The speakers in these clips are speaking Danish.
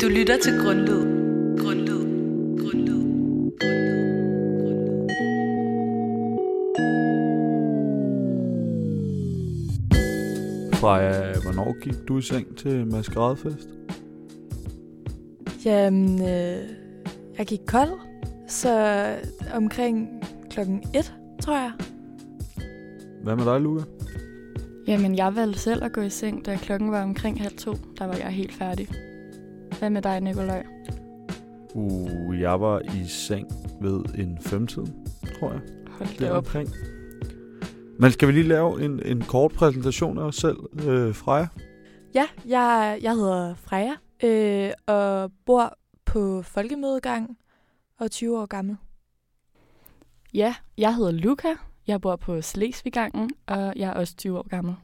Du lytter til Grundlyd. Grundlyd. Grundlyd. Freja, hvornår gik du i seng til maskeradefest? Jamen, øh, jeg gik kold, så omkring klokken 1, tror jeg. Hvad med dig, Luca? Jamen, jeg valgte selv at gå i seng, da klokken var omkring halv to. Der var jeg helt færdig. Hvad med dig, Nikolaj? Uh, jeg var i seng ved en femtid, tror jeg. Hold Det det op. omkring. Men skal vi lige lave en, en kort præsentation af os selv, øh, Freja? Ja, jeg, jeg hedder Freja øh, og bor på Folkemødegang og er 20 år gammel. Ja, jeg hedder Luca. Jeg bor på Slesviggangen, og jeg er også 20 år gammel.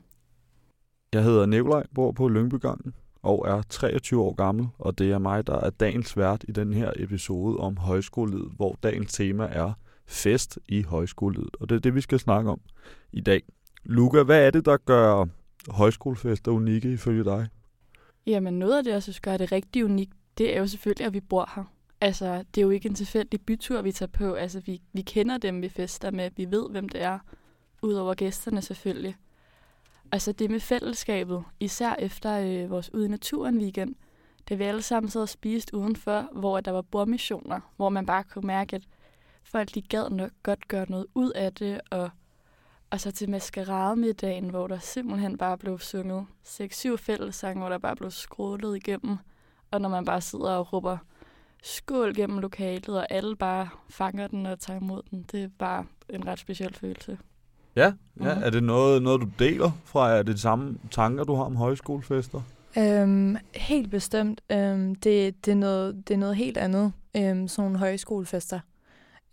Jeg hedder Nikolaj, bor på Lyngbygangen og er 23 år gammel, og det er mig, der er dagens vært i den her episode om højskolelivet, hvor dagens tema er fest i højskolelivet, og det er det, vi skal snakke om i dag. Luca, hvad er det, der gør højskolefester unikke ifølge dig? Jamen, noget af det, jeg synes gør det rigtig unikt, det er jo selvfølgelig, at vi bor her. Altså, det er jo ikke en tilfældig bytur, vi tager på. Altså, vi, vi kender dem, vi fester med. Vi ved, hvem det er. Udover gæsterne selvfølgelig. Og så det med fællesskabet, især efter øh, vores ude i naturen weekend, da vi alle sammen sad og spiste udenfor, hvor der var bordmissioner, hvor man bare kunne mærke, at folk de gad nok godt gøre noget ud af det, og, og så til maskerademiddagen, hvor der simpelthen bare blev sunget 6-7 fællessange, hvor der bare blev skrålet igennem, og når man bare sidder og råber skål gennem lokalet, og alle bare fanger den og tager imod den, det var en ret speciel følelse. Ja, ja. Mhm. er det noget, noget, du deler fra? Er det de samme tanker, du har om højskolefester? Øhm, helt bestemt. Øhm, det, det, er noget, det er noget helt andet, øhm, sådan nogle højskolefester.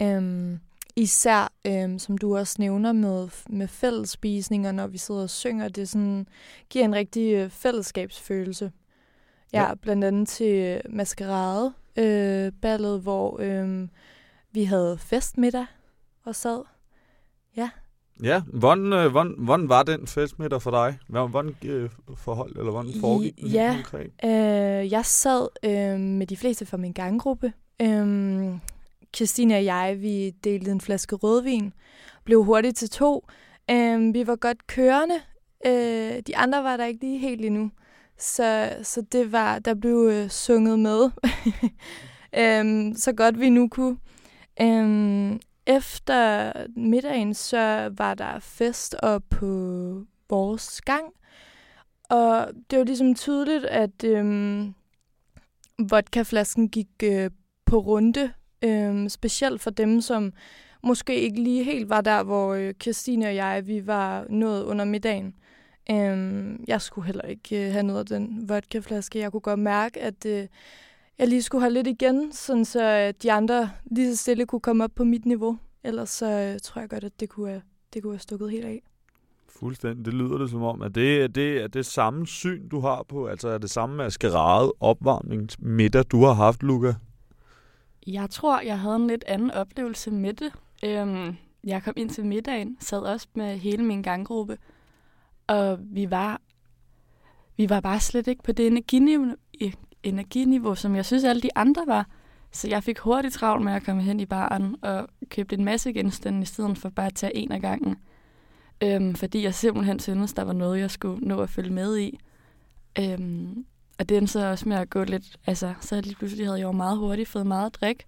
Øhm, især, øhm, som du også nævner, med, med fællesspisninger, når vi sidder og synger. Det sådan, giver en rigtig øh, fællesskabsfølelse. Ja, Ja. blandt andet til maskerade øh, ballet, hvor øhm, vi havde festmiddag og sad. Ja, hvordan, øh, hvordan, hvordan var den festmiddag for dig? Hvordan, øh, forhold, eller hvordan foregik den Ja. konkret? Øh, jeg sad øh, med de fleste fra min ganggruppe. Øh, Christine og jeg, vi delte en flaske rødvin, blev hurtigt til to. Øh, vi var godt kørende. Øh, de andre var der ikke lige helt endnu. Så, så det var, der blev øh, sunget med, øh, så godt vi nu kunne. Øh, efter middagen, så var der fest op på vores gang. Og det var ligesom tydeligt, at øhm, vodkaflasken gik øh, på runde. Øhm, specielt for dem, som måske ikke lige helt var der, hvor øh, Christine og jeg, vi var nået under middagen. Øhm, jeg skulle heller ikke øh, have noget af den vodkaflaske. Jeg kunne godt mærke, at øh, jeg lige skulle have lidt igen, sådan så øh, de andre lige så stille kunne komme op på mit niveau. Ellers så øh, tror jeg godt, at det kunne, have, det kunne have stukket helt af. Fuldstændig. Det lyder det som om, at det er det, er det samme syn, du har på, altså er det samme maskerade, opvarmningsmiddag, du har haft, Luca? Jeg tror, jeg havde en lidt anden oplevelse med det. Øhm, jeg kom ind til middagen, sad også med hele min ganggruppe, og vi var, vi var bare slet ikke på det energiniveau, energiniveau, som jeg synes alle de andre var. Så jeg fik hurtigt travlt med at komme hen i baren og købe en masse genstande, i stedet for bare at tage en af gangen. Øhm, fordi jeg simpelthen syntes, der var noget, jeg skulle nå at følge med i. Øhm, og det endte så også med at gå lidt, altså, så lige pludselig havde jeg jo meget hurtigt fået meget drik.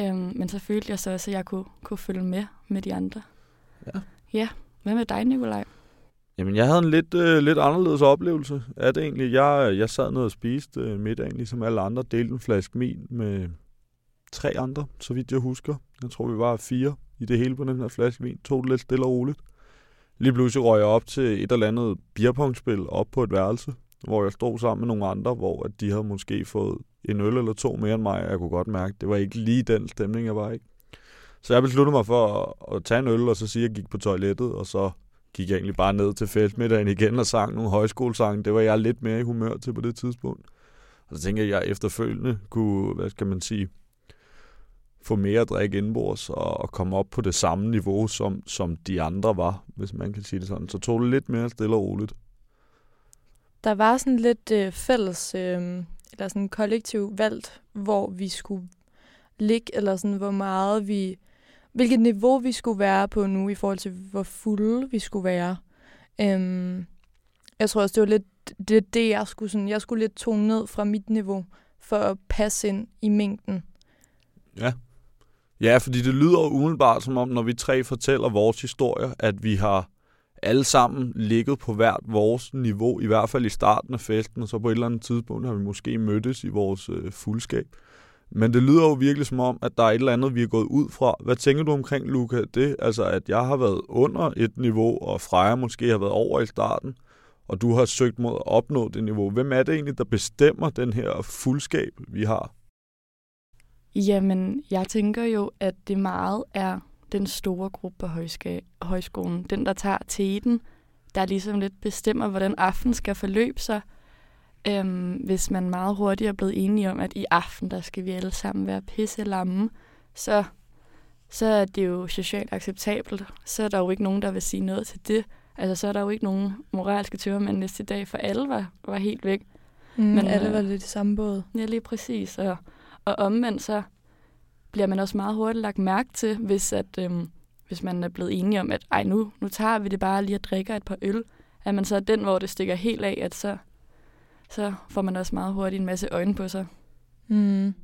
Øhm, men så følte jeg så også, at jeg kunne, kunne følge med med de andre. Ja. Ja, hvad med dig, Nikolaj? Jamen, jeg havde en lidt, øh, lidt anderledes oplevelse af det egentlig. Jeg, jeg sad ned og spiste øh, middagen, ligesom alle andre, delte en flaske min med tre andre, så vidt jeg husker. Jeg tror, vi var fire i det hele på den her flaske vin. Tog det lidt stille og roligt. Lige pludselig røg jeg op til et eller andet beerpongspil op på et værelse, hvor jeg stod sammen med nogle andre, hvor at de havde måske fået en øl eller to mere end mig. Jeg kunne godt mærke, det var ikke lige den stemning, jeg var i. Så jeg besluttede mig for at, at tage en øl, og så sige, at jeg gik på toilettet, og så gik jeg egentlig bare ned til festmiddagen igen og sang nogle højskolesange. Det var jeg lidt mere i humør til på det tidspunkt. Og så tænkte jeg, at jeg efterfølgende kunne, hvad skal man sige, få mere at drikke indbords og, og komme op på det samme niveau, som, som de andre var, hvis man kan sige det sådan. Så tog det lidt mere stille og roligt. Der var sådan lidt øh, fælles øh, eller sådan kollektivt valgt, hvor vi skulle ligge, eller sådan, hvor meget vi, hvilket niveau vi skulle være på nu, i forhold til, hvor fulde vi skulle være. Øhm, jeg tror også, det var lidt det, det jeg skulle sådan, jeg skulle lidt tone ned fra mit niveau, for at passe ind i mængden. Ja. Ja, fordi det lyder umiddelbart som om, når vi tre fortæller vores historier, at vi har alle sammen ligget på hvert vores niveau, i hvert fald i starten af festen, og så på et eller andet tidspunkt har vi måske mødtes i vores øh, fuldskab. Men det lyder jo virkelig som om, at der er et eller andet, vi er gået ud fra. Hvad tænker du omkring, Luca? Det, altså, at jeg har været under et niveau, og Freja måske har været over i starten, og du har søgt mod at opnå det niveau. Hvem er det egentlig, der bestemmer den her fuldskab, vi har? Jamen, jeg tænker jo, at det meget er den store gruppe på højskolen. Den, der tager teten, der ligesom lidt bestemmer, hvordan aften skal forløbe sig. Øhm, hvis man meget hurtigt er blevet enige om, at i aften, der skal vi alle sammen være pisse lamme, så, så er det jo socialt acceptabelt. Så er der jo ikke nogen, der vil sige noget til det. Altså, så er der jo ikke nogen moralske tørmænd næste dag, for alle var, var helt væk. Mm, Men alle øh, var lidt i samme båd. Ja, lige præcis. Og, og omvendt så bliver man også meget hurtigt lagt mærke til, hvis, at, øhm, hvis man er blevet enige om, at ej, nu, nu tager vi det bare lige at drikke et par øl. At man så er den, hvor det stikker helt af, at så, så får man også meget hurtigt en masse øjne på sig. Mm.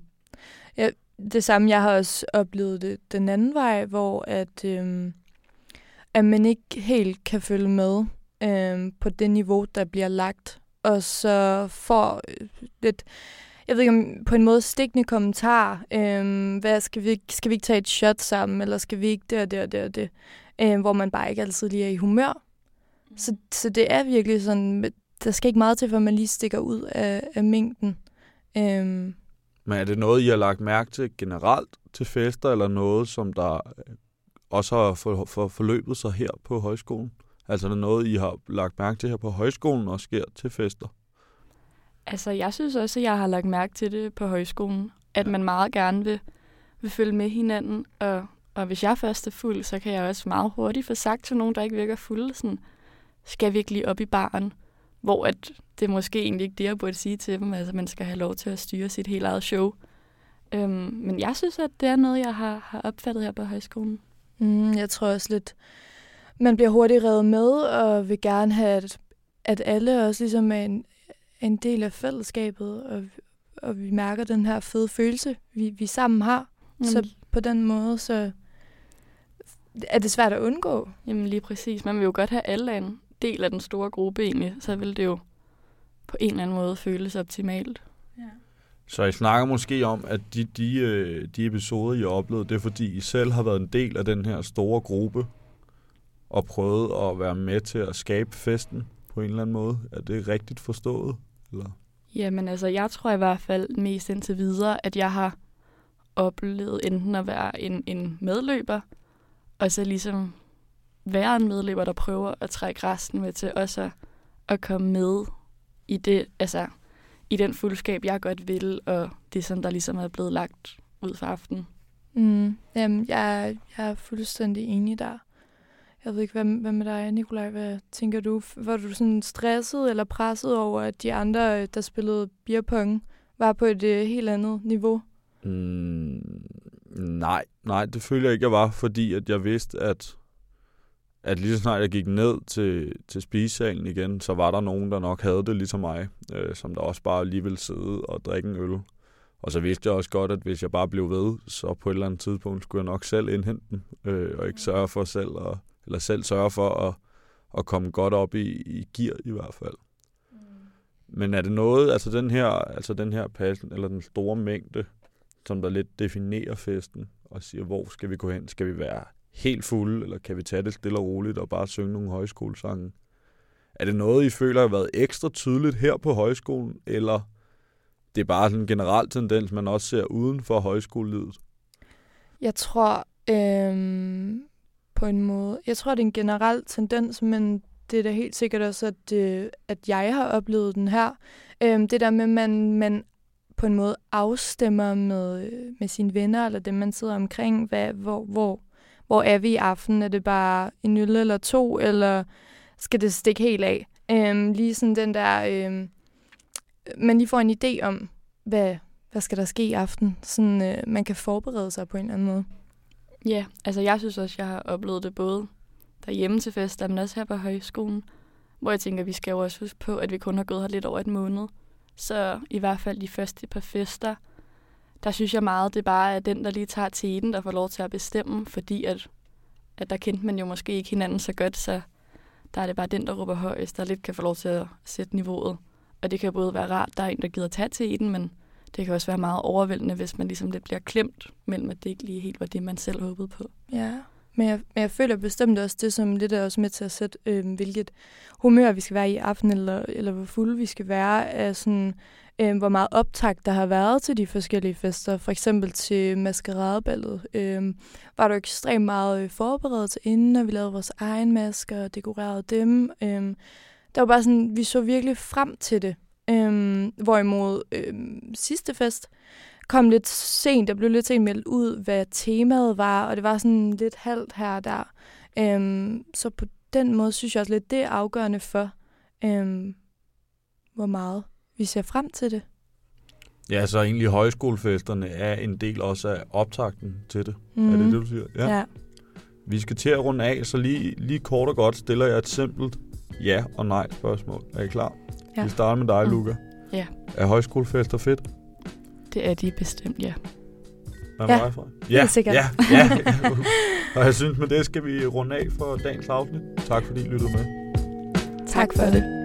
Ja, det samme, jeg har også oplevet det den anden vej, hvor at, øhm, at man ikke helt kan følge med øhm, på det niveau, der bliver lagt, og så får øh, lidt jeg ved ikke om på en måde stikkende kommentar. Øhm, hvad, skal, vi, skal vi ikke tage et shot sammen, eller skal vi ikke det og det og det og det? Øhm, hvor man bare ikke altid lige er i humør. Mm. Så, så det er virkelig sådan, der skal ikke meget til, for man lige stikker ud af, af mængden. Øhm. Men er det noget, I har lagt mærke til generelt til fester, eller noget, som der øh, også har for, for, forløbet sig her på højskolen? Altså er det noget, I har lagt mærke til her på højskolen og sker til fester? Altså, jeg synes også, at jeg har lagt mærke til det på højskolen, at man meget gerne vil, vil følge med hinanden, og, og hvis jeg først er fuld, så kan jeg også meget hurtigt få sagt til nogen, der ikke virker fulde, sådan, skal vi ikke lige op i baren? Hvor at det måske egentlig ikke det, jeg burde sige til dem, altså man skal have lov til at styre sit helt eget show. Øhm, men jeg synes, at det er noget, jeg har, har opfattet her på højskolen. Mm, jeg tror også lidt, man bliver hurtigt revet med, og vil gerne have, at, at alle også ligesom er en, en del af fællesskabet, og, og vi mærker den her fede følelse, vi, vi sammen har. Mm. Så på den måde, så er det svært at undgå. Jamen lige præcis. Man vil jo godt have alle en del af den store gruppe egentlig, så vil det jo på en eller anden måde føles optimalt. Ja. Så I snakker måske om, at de, de, øh, de episoder, I har oplevet, det er fordi, I selv har været en del af den her store gruppe, og prøvet at være med til at skabe festen på en eller anden måde. Er det rigtigt forstået? Eller? Jamen altså, jeg tror i hvert fald mest indtil videre, at jeg har oplevet enten at være en, en medløber, og så ligesom være en medløber, der prøver at trække resten med til også at, at komme med i det, altså i den fuldskab, jeg godt vil, og det, som der ligesom er blevet lagt ud for aften. Mm, jamen, jeg, jeg er fuldstændig enig der. Jeg ved ikke, hvad, hvad med dig, Nikolaj? Hvad tænker du? Var du sådan stresset eller presset over, at de andre, der spillede beerpong, var på et uh, helt andet niveau? Mm, nej, nej, det føler jeg ikke, jeg var, fordi at jeg vidste, at, at lige så snart jeg gik ned til, til spisesalen igen, så var der nogen, der nok havde det ligesom mig, øh, som der også bare lige ville sidde og drikke en øl. Og så vidste jeg også godt, at hvis jeg bare blev ved, så på et eller andet tidspunkt skulle jeg nok selv indhente den, øh, og ikke sørge for selv at eller selv sørge for at, at komme godt op i, i gear i hvert fald. Mm. Men er det noget, altså den her, altså den her passen, eller den store mængde, som der lidt definerer festen, og siger, hvor skal vi gå hen? Skal vi være helt fulde, eller kan vi tage det stille og roligt og bare synge nogle højskolesange? Er det noget, I føler har været ekstra tydeligt her på højskolen, eller det er bare sådan en generel tendens, man også ser uden for højskolelivet? Jeg tror, øhm, på en måde. Jeg tror, det er en generel tendens, men det er da helt sikkert også, at, øh, at jeg har oplevet den her. Øhm, det der med, at man, man på en måde afstemmer med, øh, med sine venner, eller dem, man sidder omkring. Hvad, hvor, hvor, hvor er vi i aften? Er det bare en øl eller to, eller skal det stikke helt af? Øhm, lige sådan den der... Øhm, man lige får en idé om, hvad, hvad skal der ske i aften, sådan øh, man kan forberede sig på en eller anden måde. Ja, altså jeg synes også, jeg har oplevet det både derhjemme til fester, men også her på højskolen, hvor jeg tænker, vi skal jo også huske på, at vi kun har gået her lidt over et måned. Så i hvert fald de første par fester, der synes jeg meget, det bare er den, der lige tager tiden, der får lov til at bestemme, fordi at, at der kendte man jo måske ikke hinanden så godt, så der er det bare den, der råber højst, der lidt kan få lov til at sætte niveauet. Og det kan både være rart, der er en, der gider tage til den, men det kan også være meget overvældende, hvis man ligesom lidt bliver klemt mellem, at det ikke lige helt var det, man selv håbede på. Ja, men jeg, men jeg føler bestemt også det, som lidt er også med til at sætte, øh, hvilket humør vi skal være i aften, eller, eller hvor fulde vi skal være, af sådan, øh, hvor meget optag der har været til de forskellige fester. For eksempel til maskeradeballet øh, var der ekstremt meget øh, forberedt til inden, og vi lavede vores egen masker og dekorerede dem. Øh, der var bare sådan, vi så virkelig frem til det. Øh, hvorimod øh, sidste fest kom lidt sent, der blev lidt sent meldt ud, hvad temaet var, og det var sådan lidt halvt her og der. Øh, så på den måde synes jeg også lidt, det er afgørende for, øh, hvor meget vi ser frem til det. Ja, så egentlig højskolefesterne er en del også af optakten til det. Mm. Mm. Er det det, du siger? Ja. ja. Vi skal til at runde af, så lige, lige kort og godt stiller jeg et simpelt ja og nej spørgsmål. Er I klar? Ja. Vi starter med dig, Mm. Luca. Ja. Er højskolefester fedt? Det er de bestemt, ja. Hvad Ja, Frederik? Ja, sikkert. ja, ja. og jeg synes, med det skal vi runde af for dagens afsnit. Tak fordi I lyttede med. Tak for det.